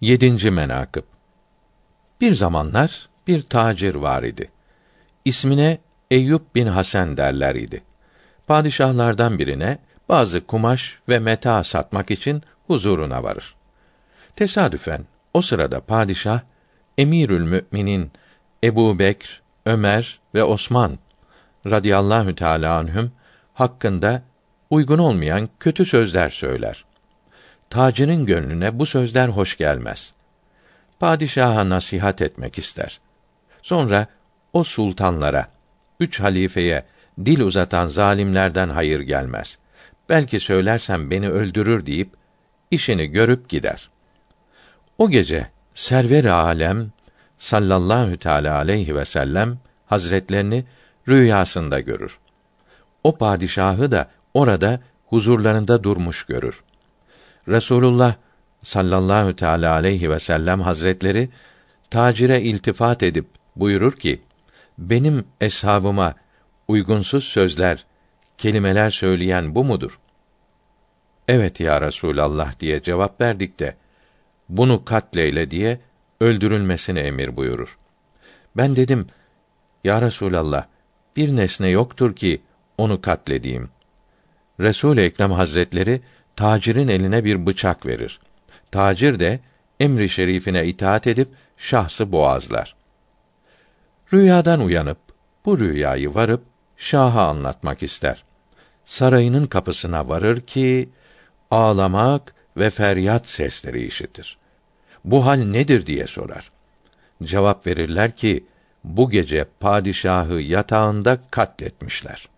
Yedinci menakıb Bir zamanlar bir tacir var idi. İsmine Eyüp bin Hasan derler idi. Padişahlardan birine bazı kumaş ve meta satmak için huzuruna varır. Tesadüfen o sırada padişah Emirül Müminin Ebu Bekr, Ömer ve Osman radıyallahu teâlâ anhüm hakkında uygun olmayan kötü sözler söyler. Tacirin gönlüne bu sözler hoş gelmez. Padişaha nasihat etmek ister. Sonra o sultanlara, üç halifeye dil uzatan zalimlerden hayır gelmez. Belki söylersem beni öldürür deyip işini görüp gider. O gece server alem sallallahu teala aleyhi ve sellem hazretlerini rüyasında görür. O padişahı da orada huzurlarında durmuş görür. Resulullah sallallahu teala aleyhi ve sellem hazretleri tacire iltifat edip buyurur ki: Benim eshabıma uygunsuz sözler, kelimeler söyleyen bu mudur? Evet ya Resulallah diye cevap verdik de bunu katleyle diye öldürülmesini emir buyurur. Ben dedim, Ya Resulallah, bir nesne yoktur ki onu katledeyim. Resul Ekrem Hazretleri tacirin eline bir bıçak verir. Tacir de emri şerifine itaat edip şahsı boğazlar. Rüyadan uyanıp bu rüyayı varıp şaha anlatmak ister. Sarayının kapısına varır ki ağlamak ve feryat sesleri işitir. Bu hal nedir diye sorar. Cevap verirler ki bu gece padişahı yatağında katletmişler.